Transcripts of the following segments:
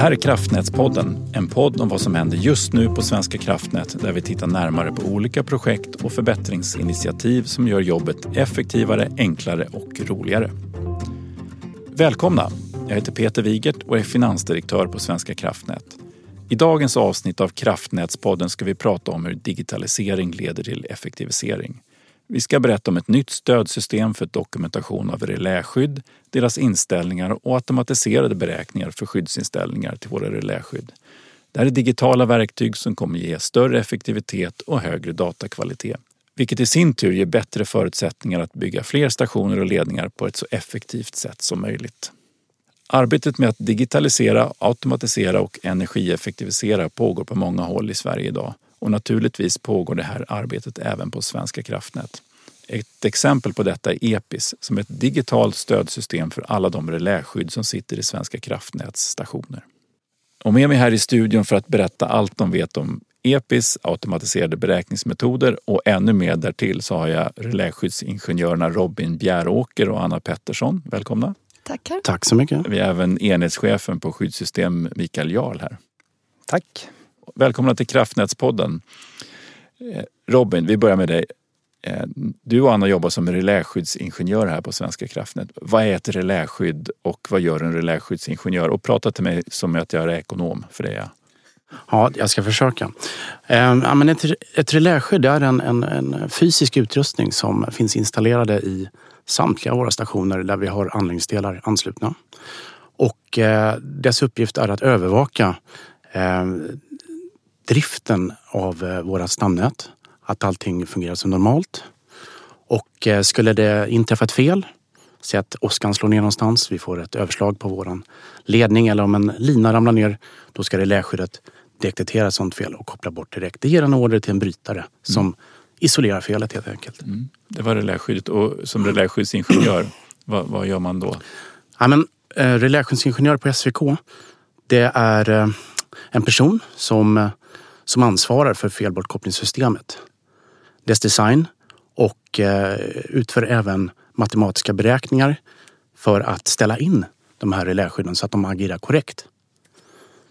här är Kraftnätspodden, en podd om vad som händer just nu på Svenska kraftnät där vi tittar närmare på olika projekt och förbättringsinitiativ som gör jobbet effektivare, enklare och roligare. Välkomna! Jag heter Peter Wigert och är finansdirektör på Svenska kraftnät. I dagens avsnitt av Kraftnätspodden ska vi prata om hur digitalisering leder till effektivisering. Vi ska berätta om ett nytt stödsystem för dokumentation av reläskydd, deras inställningar och automatiserade beräkningar för skyddsinställningar till våra reläskydd. Det här är digitala verktyg som kommer ge större effektivitet och högre datakvalitet. Vilket i sin tur ger bättre förutsättningar att bygga fler stationer och ledningar på ett så effektivt sätt som möjligt. Arbetet med att digitalisera, automatisera och energieffektivisera pågår på många håll i Sverige idag och naturligtvis pågår det här arbetet även på Svenska kraftnät. Ett exempel på detta är EPIS som är ett digitalt stödsystem för alla de reläskydd som sitter i Svenska kraftnäts stationer. Och med mig här i studion för att berätta allt de vet om EPIS, automatiserade beräkningsmetoder och ännu mer därtill så har jag reläskyddsingenjörerna Robin Bjäråker och Anna Pettersson. Välkomna! Tackar! Tack så mycket! Vi har även enhetschefen på skyddssystem Mikael Jarl här. Tack! Välkomna till Kraftnätspodden. Eh, Robin, vi börjar med dig. Eh, du och Anna jobbar som reläskyddsingenjör här på Svenska kraftnät. Vad är ett reläskydd och vad gör en reläskyddsingenjör? Och prata till mig som att jag är ekonom, för det är jag. Ja, jag ska försöka. Ehm, ja, men ett, ett reläskydd är en, en, en, fysisk utrustning som finns installerade i samtliga våra stationer där vi har anläggningsdelar anslutna. Och eh, dess uppgift är att övervaka eh, driften av eh, våra stamnät. Att allting fungerar som normalt. Och eh, skulle det inträffa ett fel, säg att åskan slår ner någonstans, vi får ett överslag på våran ledning eller om en lina ramlar ner, då ska reläskyddet detektera sånt fel och koppla bort direkt. Det ger en order till en brytare mm. som isolerar felet helt enkelt. Mm. Det var reläskyddet och som reläskyddsingenjör, vad, vad, gör man då? Ja, men, eh, reläskyddsingenjör på SVK, det är en person som som ansvarar för felbortkopplingssystemet, dess design och eh, utför även matematiska beräkningar för att ställa in de här reläskydden så att de agerar korrekt.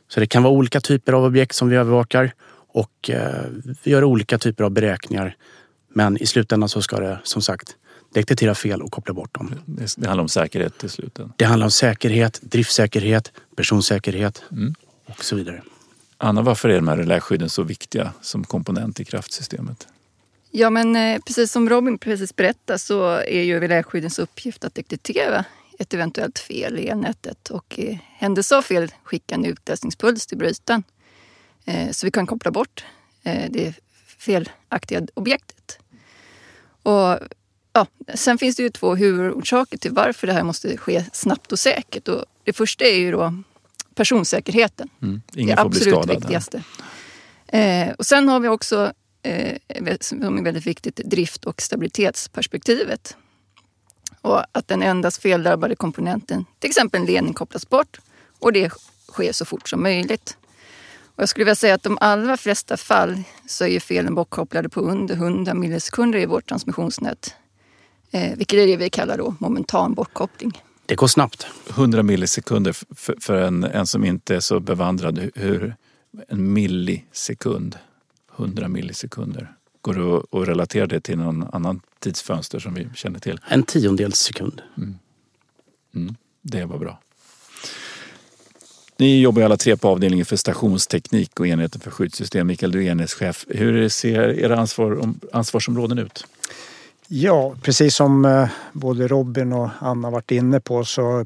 Så det kan vara olika typer av objekt som vi övervakar och eh, vi gör olika typer av beräkningar. Men i slutändan så ska det som sagt detektera fel och koppla bort dem. Det handlar om säkerhet till slut? Det handlar om säkerhet, driftsäkerhet, personsäkerhet mm. och så vidare. Anna, varför är de här reläskydden så viktiga som komponent i kraftsystemet? Ja, men eh, precis som Robin precis berättade så är ju reläskyddens uppgift att detektera ett eventuellt fel i elnätet och i händelse av fel skicka en utlösningspuls till brytaren. Eh, så vi kan koppla bort det felaktiga objektet. Och, ja, sen finns det ju två huvudorsaker till varför det här måste ske snabbt och säkert. Och det första är ju då personsäkerheten. Mm. Ingen det absolut viktigaste. Eh, och sen har vi också, eh, som är väldigt viktigt, drift och stabilitetsperspektivet. Och att den endast feldrabbade komponenten, till exempel en ledning, kopplas bort och det sker så fort som möjligt. Och jag skulle vilja säga att de allra flesta fall så är felen bortkopplade på under 100 millisekunder i vårt transmissionsnät. Eh, vilket är det vi kallar då momentan bortkoppling. Det går snabbt. 100 millisekunder för, för en, en som inte är så bevandrad. Hur, en millisekund, 100 millisekunder. Går det att, relatera det till någon annan tidsfönster som vi känner till? En tiondels sekund. Mm. Mm, det var bra. Ni jobbar alla tre på avdelningen för stationsteknik och enheten för skyddssystem. Mikael, du är enhetschef. Hur ser era ansvar, ansvarsområden ut? Ja, precis som eh, både Robin och Anna varit inne på så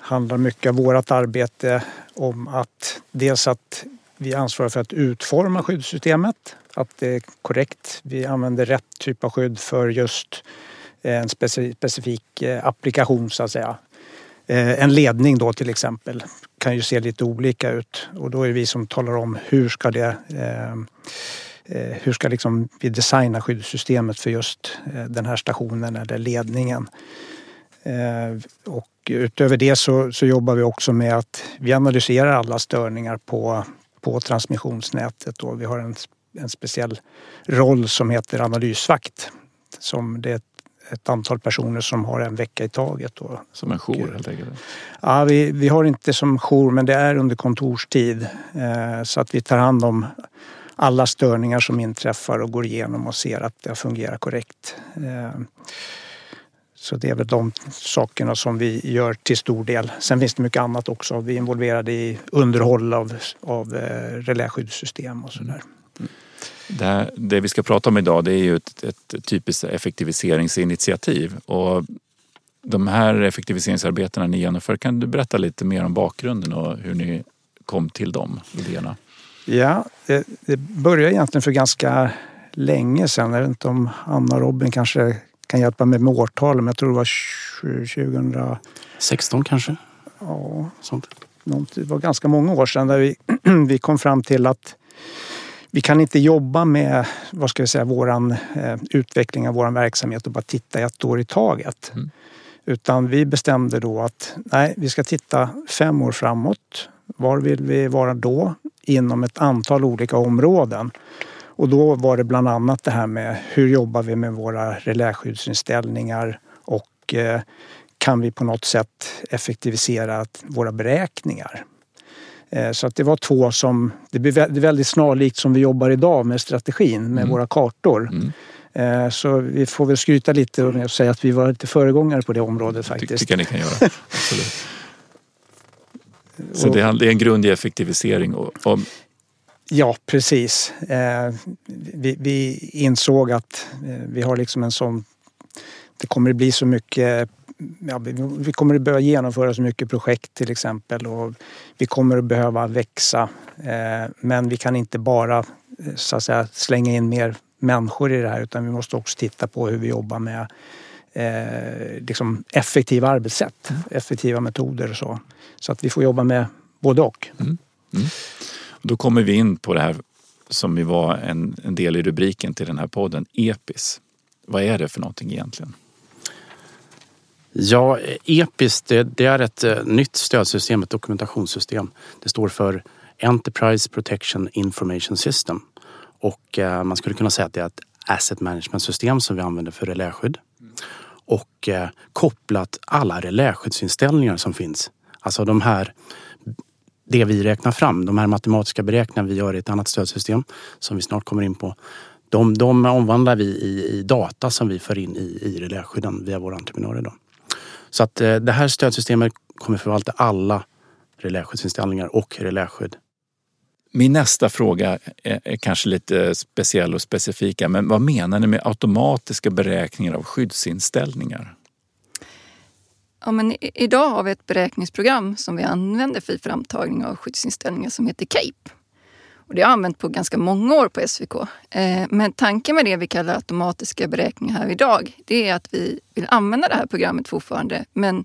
handlar mycket av vårt arbete om att dels att vi ansvarar för att utforma skyddssystemet, att det är korrekt. Vi använder rätt typ av skydd för just eh, en specifik eh, applikation så att säga. En ledning då till exempel kan ju se lite olika ut och då är det vi som talar om hur ska det Eh, hur ska liksom vi designa skyddssystemet för just eh, den här stationen eller ledningen? Eh, och utöver det så, så jobbar vi också med att vi analyserar alla störningar på, på transmissionsnätet och vi har en, en speciell roll som heter analysvakt. Som det är ett antal personer som har en vecka i taget. Då. Som en jour helt enkelt? Ja, vi, vi har inte som jour men det är under kontorstid. Eh, så att vi tar hand om alla störningar som inträffar och går igenom och ser att det fungerar korrekt. Eh, så det är väl de sakerna som vi gör till stor del. Sen finns det mycket annat också. Vi är involverade i underhåll av, av eh, reläskyddssystem och sådär. Det, det, vi ska prata om idag det är ju ett, ett typiskt effektiviseringsinitiativ. Och de här effektiviseringsarbetena ni genomför, kan du berätta lite mer om bakgrunden och hur ni kom till de idéerna? Ja, det, det började egentligen för ganska länge sedan. Jag vet inte om Anna och Robin kanske kan hjälpa mig med årtalen, men jag tror det var 2016 kanske? Ja, sånt. det var ganska många år sedan där vi, vi kom fram till att vi kan inte jobba med vad ska vi säga, våran eh, utveckling av vår verksamhet och bara titta ett år i taget. Mm. Utan vi bestämde då att nej, vi ska titta fem år framåt. Var vill vi vara då? Inom ett antal olika områden. Och då var det bland annat det här med hur jobbar vi med våra reläskyddsinställningar och eh, kan vi på något sätt effektivisera våra beräkningar? Eh, så att det var två som, det blir väldigt snarlikt som vi jobbar idag med strategin med mm. våra kartor. Mm. Eh, så vi får väl skryta lite och säga att vi var lite föregångare på det området faktiskt. Det tycker jag ni kan göra. Absolut. Så det är en grundlig effektivisering. Och, och... Ja, precis. Eh, vi, vi, insåg att vi har liksom en sån... Det kommer att bli så mycket ja, vi kommer att behöva genomföra så mycket projekt till exempel och vi kommer att behöva växa. Eh, men vi kan inte bara eh, så att säga, slänga in mer människor i det här utan vi måste också titta på hur vi jobbar med eh, liksom effektiva arbetssätt, mm. effektiva metoder och så. Så att vi får jobba med både och. Mm. Mm. Då kommer vi in på det här som ju var en, en del i rubriken till den här podden, EPIS. Vad är det för någonting egentligen? Ja, EPIS det, det, är ett uh, nytt stödsystem, ett dokumentationssystem. Det står för Enterprise Protection Information System. Och uh, man skulle kunna säga att det är ett asset management system som vi använder för reläskydd. Och eh, kopplat alla reläskyddsinställningar som finns. Alltså de här det vi räknar fram, de här matematiska beräkningarna vi gör i ett annat stödsystem som vi snart kommer in på. De, de omvandlar vi i, i, data som vi för in i, i reläskydden via våra entreprenörer. Då. Så att eh, det här stödsystemet kommer förvalta alla reläskyddsinställningar och reläskydd. Min nästa fråga är, är kanske lite speciell och specifika, men vad menar ni med automatiska beräkningar av skyddsinställningar? Ja, men idag har vi ett beräkningsprogram som vi använder för framtagning av skyddsinställningar som heter CAPE. Och det har använt på ganska många år på SVK. Eh, men tanken med det vi kallar automatiska beräkningar här idag, det är att vi vill använda det här programmet fortfarande, men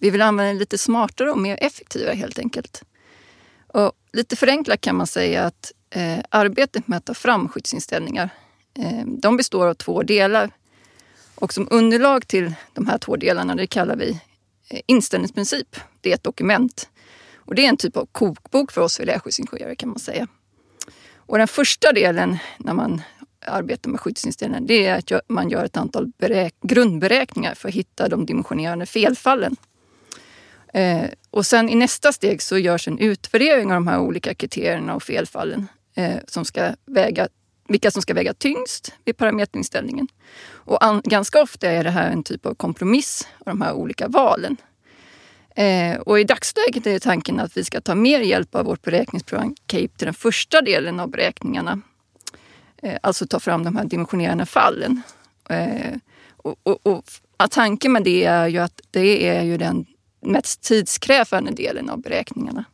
vi vill använda det lite smartare och mer effektivare helt enkelt. Och lite förenklat kan man säga att eh, arbetet med att ta fram skyddsinställningar, eh, de består av två delar. Och som underlag till de här två delarna, det kallar vi eh, inställningsprincip. Det är ett dokument. Och det är en typ av kokbok för oss miljöskyddsingenjörer kan man säga. Och den första delen när man arbetar med skyddsinställningar, det är att man gör ett antal grundberäkningar för att hitta de dimensionerande felfallen. Eh, och sen i nästa steg så görs en utvärdering av de här olika kriterierna och felfallen eh, som ska väga, vilka som ska väga tyngst vid parameterinställningen. Och an, ganska ofta är det här en typ av kompromiss av de här olika valen. Eh, och i dagsläget är tanken att vi ska ta mer hjälp av vårt beräkningsprogram CAPE till den första delen av beräkningarna. Eh, alltså ta fram de här dimensionerande fallen. Eh, och, och, och tanken med det är ju att det är ju den mest tidskrävande delen av beräkningarna.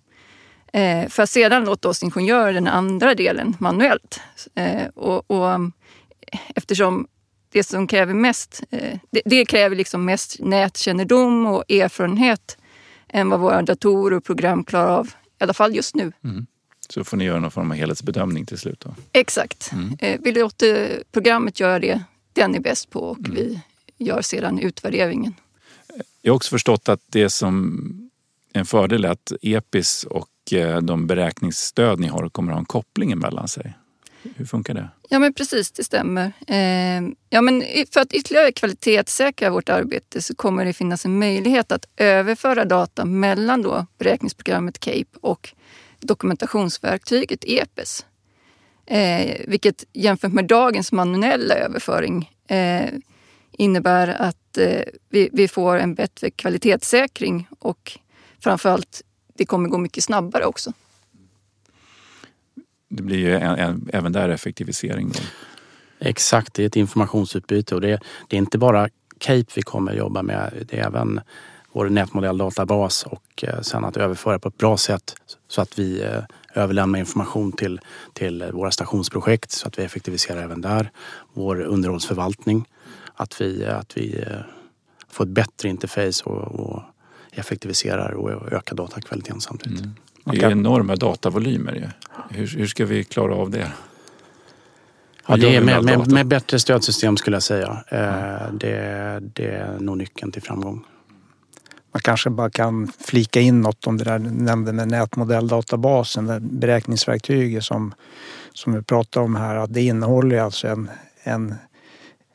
Eh, för att sedan låta oss ingenjörer den andra delen manuellt. Eh, och, och, eftersom det som kräver mest, eh, det, det, kräver liksom mest nätkännedom och erfarenhet än vad våra datorer och program klarar av, i alla fall just nu. Mm. Så får ni göra någon form av helhetsbedömning till slut? Då. Exakt. Mm. Eh, vi låter programmet göra det den är bäst på och mm. vi gör sedan utvärderingen. Jag har också förstått att det som en fördel är att EPIS och eh, de beräkningsstöd ni har kommer att ha en koppling emellan sig. Hur funkar det? Ja men precis, det stämmer. Eh, ja, men för att ytterligare kvalitetssäkra vårt arbete så kommer det finnas en möjlighet att överföra data mellan då beräkningsprogrammet CAPE och dokumentationsverktyget EPES. Eh, vilket jämfört med dagens manuella överföring eh, innebär att eh, vi, vi, får en bättre kvalitetssäkring och framförallt det kommer gå mycket snabbare också. Det blir ju en, en, även där effektivisering. Då. Exakt, det är ett informationsutbyte och det, det är inte bara Cape vi kommer jobba med. Det är även vår nätmodelldatabas och eh, sen att överföra på ett bra sätt så att vi eh, överlämnar information till, till våra stationsprojekt så att vi effektiviserar även där. Vår underhållsförvaltning, att vi, att vi eh, får ett bättre interface och, och effektiviserar och ökar datakvaliteten samtidigt. Mm. Det är enorma datavolymer. Hur, hur ska vi klara av det? Ja, det är med, med, med, bättre stödsystem skulle jag säga. Mm. Det, det är nog nyckeln till framgång. Man kanske bara kan flika in något om det där du nämnde med nätmodelldatabasen, det beräkningsverktyget som, som vi pratar om här. Att det innehåller alltså en, en,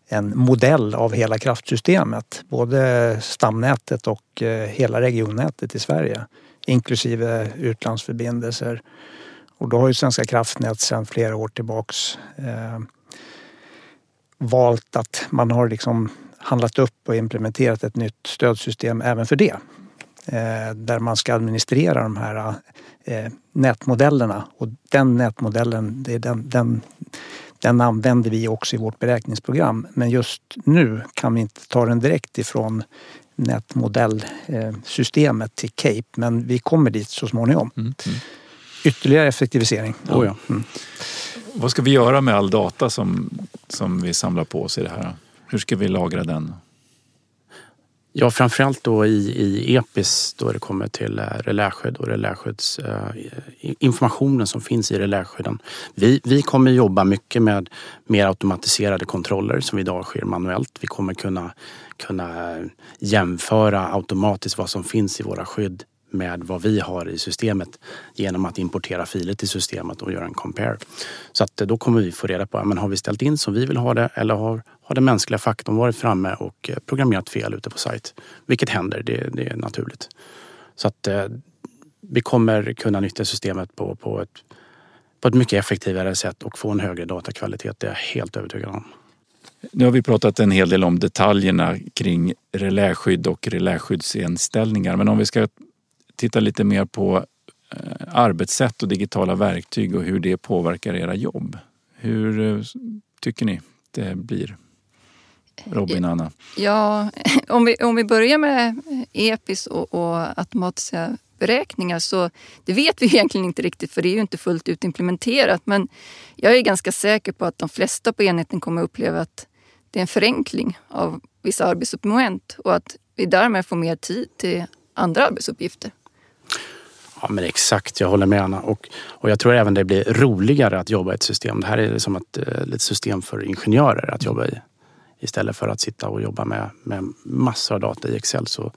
en modell av hela kraftsystemet. Både stamnätet och eh, hela regionnätet i Sverige. Inklusive utlandsförbindelser. Och då har ju Svenska kraftnät sedan flera år tillbaks eh, valt att man har liksom handlat upp och implementerat ett nytt stödsystem även för det. Eh, där man ska administrera de här eh, nätmodellerna och den nätmodellen, det är den, den, den använder vi också i vårt beräkningsprogram. Men just nu kan vi inte ta den direkt ifrån nätmodellsystemet till CAPE men vi kommer dit så småningom. Mm. Mm. Ytterligare effektivisering. Oh ja. mm. Vad ska vi göra med all data som, som vi samlar på oss i det här? Hur ska vi lagra den? Ja, framförallt då i, i EPIS då det kommer till eh, reläskydd och reläskydds eh, informationen som finns i reläskydden. Vi, vi kommer jobba mycket med mer automatiserade kontroller som idag sker manuellt. Vi kommer kunna, kunna eh, jämföra automatiskt vad som finns i våra skydd med vad vi har i systemet genom att importera filer till systemet och göra en compare. Så att eh, då kommer vi få reda på, men har vi ställt in som vi vill ha det eller har, har den mänskliga faktorn varit framme och eh, programmerat fel ute på sajt? Vilket händer, det, det är naturligt. Så att eh, vi kommer kunna nyttja systemet på, på, ett, på ett mycket effektivare sätt och få en högre datakvalitet. Det är jag helt övertygad om. Nu har vi pratat en hel del om detaljerna kring reläskydd och reläskyddsinställningar. Men om vi ska titta lite mer på eh, arbetssätt och digitala verktyg och hur det påverkar era jobb. Hur eh, tycker ni det blir? Robin, Anna? Ja, om vi, om vi börjar med EPIS och, och automatiska beräkningar så det vet vi egentligen inte riktigt för det är ju inte fullt ut implementerat. Men jag är ganska säker på att de flesta på enheten kommer uppleva att det är en förenkling av vissa arbetsuppmoment och att vi därmed får mer tid till andra arbetsuppgifter. Ja men exakt, jag håller med Anna. Och, och jag tror även det blir roligare att jobba i ett system. Det här är som ett, ett eh, system för ingenjörer att jobba i. Istället för att sitta och jobba med, med massor av data i Excel. Så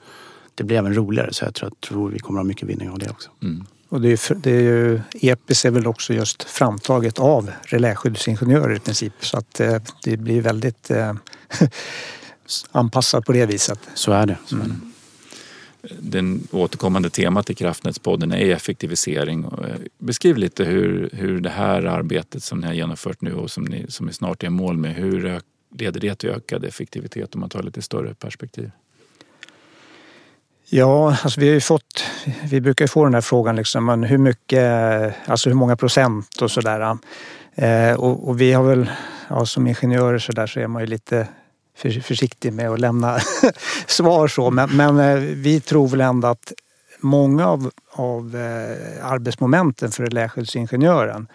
det blir även roligare så jag tror, jag tror vi kommer ha mycket vinning av det också. Mm. Och det är, det är ju, EPIS är väl också just framtaget av reläskyddsingenjörer i princip. Så att eh, det blir väldigt eh, anpassat på det viset. Så är det. Så är det. Mm den återkommande temat i Kraftnätspodden är effektivisering. Eh, beskriv lite hur, hur det här arbetet som ni har genomfört nu och som ni, som ni snart är i mål med, hur leder det till ökad effektivitet om man tar lite större perspektiv? Ja, alltså vi har ju fått, vi brukar ju få den här frågan liksom, men hur mycket, alltså hur många procent och sådär. Eh, och, och, vi har väl, ja, som ingenjörer så där så är man ju lite försiktig med att lämna svar så. Men, men, eh, vi tror väl ändå att många av, av eh, arbetsmomenten för lärskyddsingenjören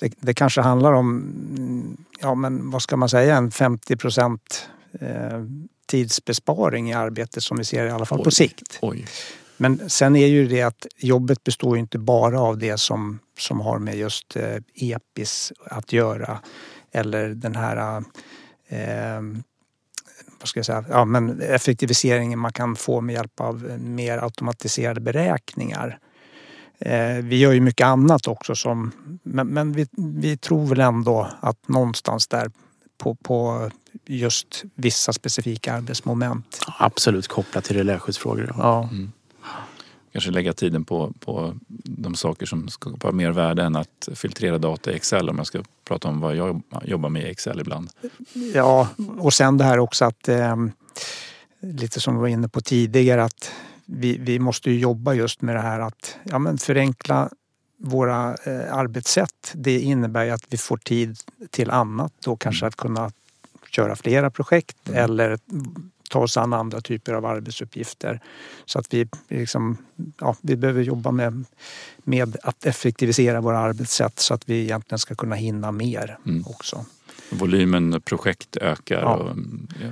det, det, kanske handlar om, ja men vad ska man säga, en 50 procent eh, tidsbesparing i arbetet som vi ser i alla fall oj, på sikt. Oj. Men sen är ju det att jobbet består inte bara av det som, som har med just eh, EPIS att göra eller den här eh, vad ska jag säga, ja, men effektiviseringen man kan få med hjälp av mer automatiserade beräkningar. Eh, vi gör ju mycket annat också som, men, men vi, vi tror väl ändå att någonstans där på, på just vissa specifika arbetsmoment. Absolut kopplat till reläskyddsfrågor. Ja. Mm. Kanske lägga tiden på, på de saker som skapar mer värde än att filtrera data i Excel om jag ska prata om vad jag jobbar med i Excel ibland. Ja, och sen det här också att eh, lite som du var inne på tidigare att vi, vi måste ju jobba just med det här att ja, men förenkla våra eh, arbetssätt. Det innebär ju att vi får tid till annat. Då kanske att kunna köra flera projekt Mm. eller ta oss an andra typer av arbetsuppgifter. Så att vi, liksom, ja, vi behöver jobba med, med att effektivisera våra arbetssätt så att vi egentligen ska kunna hinna mer Mm. också. Volymen projekt ökar Ja. och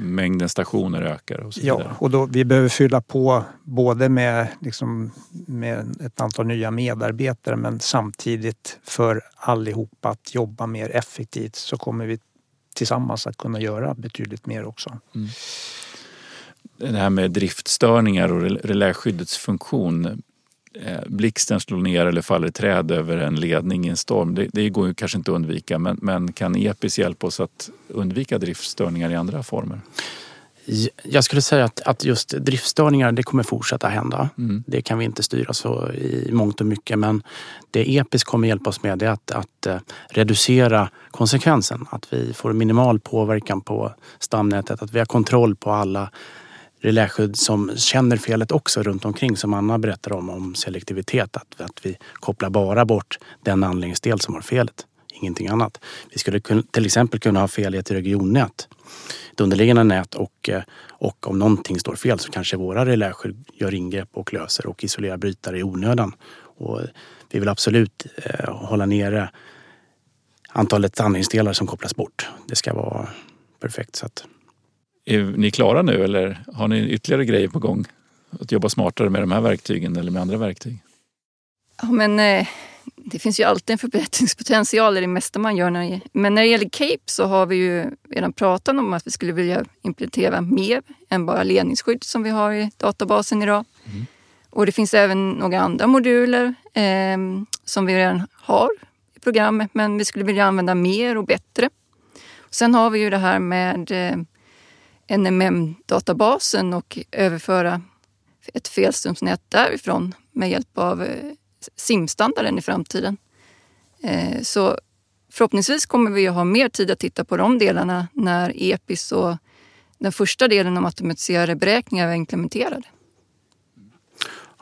mängden stationer ökar och så Ja, och då, vi behöver fylla på både med, liksom, med ett antal nya medarbetare men samtidigt för allihopa att jobba mer effektivt så kommer vi tillsammans att kunna göra betydligt mer också. Det här med driftstörningar och rel- reläskyddets funktion. Eh, Blixten slår ner eller faller i träd över en ledning i en storm. Det, det går ju kanske inte att undvika men, men kan EPIS hjälpa oss att undvika driftstörningar i andra former? Jag skulle säga att, att just driftstörningar det kommer fortsätta hända. Mm. Det kan vi inte styra så i mångt och mycket men det EPIS kommer hjälpa oss med är att, att eh, reducera konsekvensen. Att vi får minimal påverkan på stamnätet, att vi har kontroll på alla reläskydd som känner felet också runt omkring som Anna berättar om, om selektivitet. Att, att vi kopplar bara bort den anläggningsdel som har felet, ingenting annat. Vi skulle till exempel kunna ha fel i ett regionnät, ett underliggande nät och, eh, och om någonting står fel så kanske våra reläskydd gör ingrepp och löser och isolerar brytare i onödan. Och eh, vi vill absolut eh, hålla nere antalet anläggningsdelar som kopplas bort. Det ska vara perfekt. Så att, är ni klara nu eller har ni ytterligare grejer på gång? Att jobba smartare med de här verktygen eller med andra verktyg? Ja, men eh, det finns ju alltid en förbättringspotential i det mesta man gör. När, men när det gäller Cape så har vi ju redan pratat om att vi skulle vilja implementera mer än bara ledningsskydd som vi har i databasen idag. Och det finns även några andra moduler eh, som vi redan har i programmet men vi skulle vilja använda mer och bättre. Sen har vi ju det här med eh, NMM-databasen och överföra ett felströmsnät därifrån med hjälp av eh, SIM-standarden i framtiden. Eh, så förhoppningsvis kommer vi att ha mer tid att titta på de delarna när EPIS och den första delen om automatiserade beräkningar är implementerade.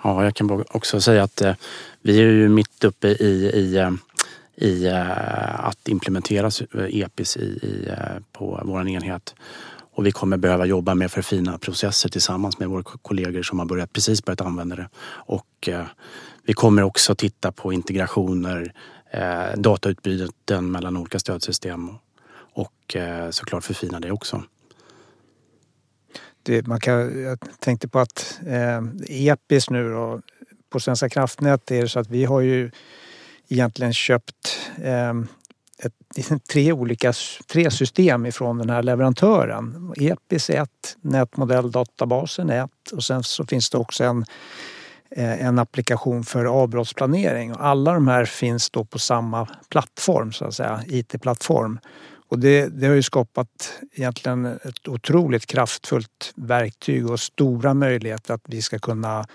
Ja, jag kan också säga att eh, vi är ju mitt uppe i, i, i att implementera EPIS i, i, på vår enhet. Och vi kommer behöva jobba med förfina processer tillsammans med våra kollegor som har börjat, precis börjat använda det. Och eh, vi kommer också titta på integrationer, eh, datautbyten mellan olika stödsystem och eh, såklart förfina det också. Det, man kan, jag tänkte på att eh, EPIS nu då, på Svenska kraftnät är det så att vi har ju egentligen köpt eh, tre olika tre system ifrån den här leverantören. EPIS är ett, nätmodelldatabasen är ett och sen så finns det också en, eh, en applikation för avbrottsplanering. Och alla de här finns då på samma plattform så att säga, IT-plattform. Och det, det har ju skapat egentligen ett otroligt kraftfullt verktyg och stora möjligheter att vi ska kunna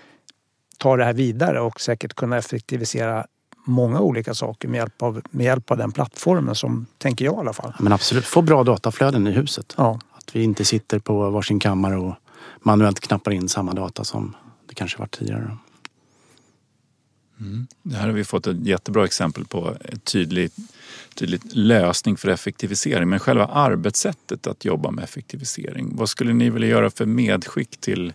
ta det här vidare och säkert kunna effektivisera många olika saker med hjälp av, med hjälp av den plattformen som, tänker jag i alla fall. Men absolut, få bra dataflöden i huset. Ja, Att vi inte sitter på varsin kammare och manuellt knappar in samma data som det kanske var tidigare. Det här har vi fått ett jättebra exempel på en tydlig, tydlig lösning för effektivisering. Men själva arbetssättet att jobba med effektivisering. Vad skulle ni vilja göra för medskick till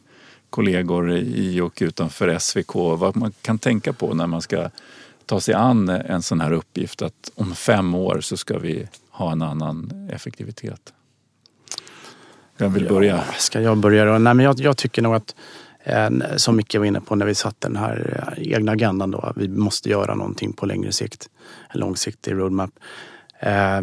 kollegor i och utanför SVK? Vad man kan tänka på när man ska ta sig an en sån här uppgift att om fem år så ska vi ha en annan effektivitet. Vem vill börja? Ja, ska jag börja då? Nej, men jag, jag tycker nog att eh, som Micke var inne på när vi satte den här eh, egna agendan då. Vi måste göra någonting på längre sikt. En långsiktig roadmap. Eh,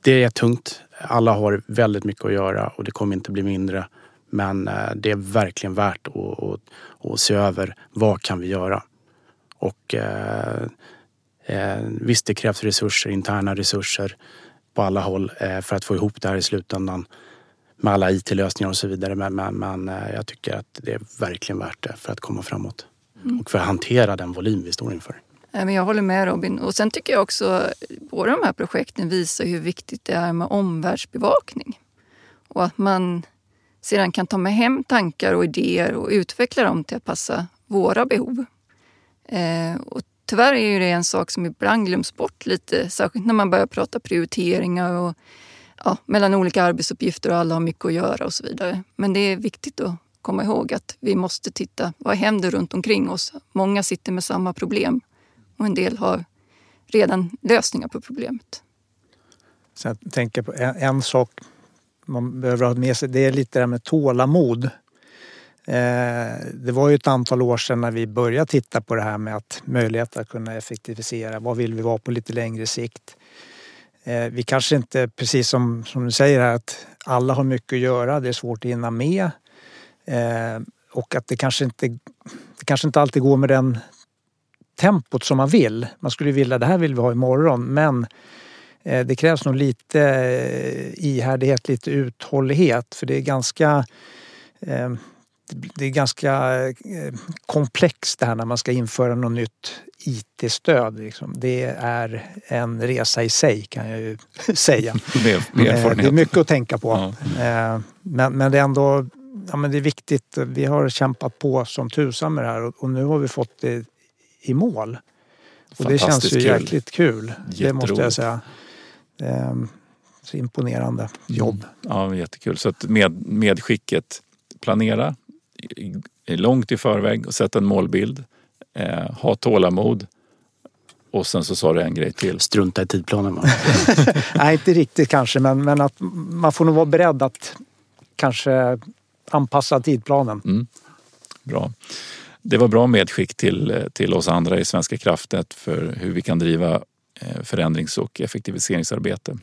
det är tungt. Alla har väldigt mycket att göra och det kommer inte bli mindre. Men eh, det är verkligen värt att, att, att se över vad kan vi göra? Och eh, eh, visst, det krävs resurser, interna resurser på alla håll eh, för att få ihop det här i slutändan med alla IT-lösningar och så vidare. Men, men, men eh, jag tycker att det är verkligen värt det för att komma framåt mm. och för att hantera den volym vi står inför. Jag håller med Robin. Och sen tycker jag också båda de här projekten visar hur viktigt det är med omvärldsbevakning. Och att man sedan kan ta med hem tankar och idéer och utveckla dem till att passa våra behov. Eh, och tyvärr är det en sak som ibland glöms bort lite, särskilt när man börjar prata prioriteringar och ja, mellan olika arbetsuppgifter och alla har mycket att göra och så vidare. Men det är viktigt att komma ihåg att vi måste titta, vad händer runt omkring oss? Många sitter med samma problem och en del har redan lösningar på problemet. Så jag tänker på en, en sak man behöver ha med sig, det är lite det här med tålamod. Eh, det var ju ett antal år sedan när vi började titta på det här med att möjlighet att kunna effektivisera. Vad vill vi vara på lite längre sikt? Eh, vi kanske inte, precis som, som du säger här, att alla har mycket att göra. Det är svårt att hinna med. Eh, och att det kanske inte, det kanske inte alltid går med den tempot som man vill. Man skulle vilja, det här vill vi ha imorgon, men det krävs nog lite ihärdighet, lite uthållighet för det är ganska det är ganska eh, komplext det här när man ska införa något nytt IT-stöd. Liksom. Det är en resa i sig kan jag ju säga. Med, med eh, det är mycket att tänka på. Ja. Eh, men, men det är ändå ja, men det är viktigt. Vi har kämpat på som tusan med det här och nu har vi fått det i mål. Och det känns ju jäkligt kul. Det måste jag säga. Så imponerande jobb. Ja, jättekul. Så att med, medskicket planera, långt i förväg och sätta en målbild. Eh, ha tålamod. Och sen så sa du en grej till. Strunta i tidplanen Nej, inte riktigt kanske men, men att man får nog vara beredd att kanske anpassa tidplanen. Mm. Bra. Det var bra medskick till, till oss andra i Svenska kraftnät för hur vi kan driva eh, förändrings och effektiviseringsarbete.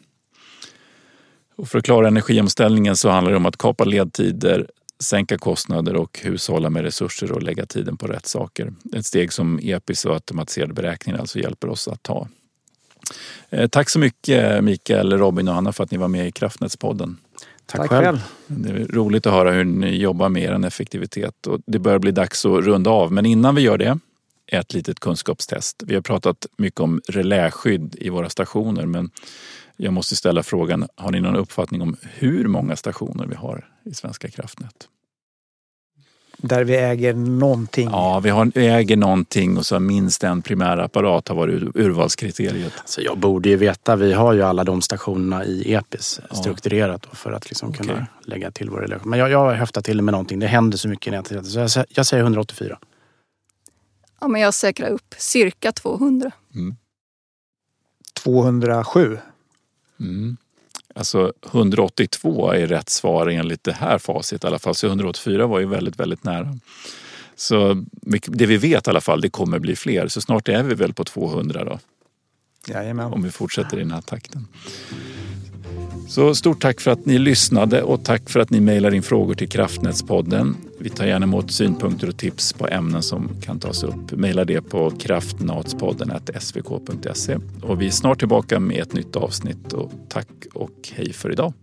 Och för att klara energiomställningen så handlar det om att kapa ledtider, sänka kostnader och hushålla med resurser och lägga tiden på rätt saker. Ett steg som EPIS och automatiserade beräkningar alltså hjälper oss att ta. Eh, tack så mycket Mikael, Robin och Anna för att ni var med i Kraftnätspodden. Tack, Tack själv. Det är roligt att höra hur ni jobbar med er effektivitet och det börjar bli dags att runda av. Men innan vi gör det, ett litet kunskapstest. Vi har pratat mycket om reläskydd i våra stationer men jag måste ställa frågan, har ni någon uppfattning om hur många stationer vi har i Svenska kraftnät? Där vi äger någonting? Ja, vi, har, vi äger någonting och så minst en primärapparat har varit urvalskriteriet. Så jag borde ju veta, vi har ju alla de stationerna i EPIS strukturerat för att liksom okay. kunna lägga till våra relation. Men jag, jag har häftat till med någonting, det händer så mycket. När jag, så jag, jag säger 184. Ja, men jag säkrar upp cirka 200. Mm. 207. Mm. Alltså 182 är rätt svar enligt det här facit i alla fall. Så 184 var ju väldigt, väldigt nära. Så det vi vet i alla fall, det kommer bli fler. Så snart är vi väl på 200 då. Jajamän. Om vi fortsätter i den här takten. Så stort tack för att ni lyssnade och tack för att ni mejlar in frågor till Kraftnätspodden. Vi tar gärna emot synpunkter och tips på ämnen som kan tas upp. Mejla det på kraftnatspodden svk.se. Och vi är snart tillbaka med ett nytt avsnitt och tack och hej för idag.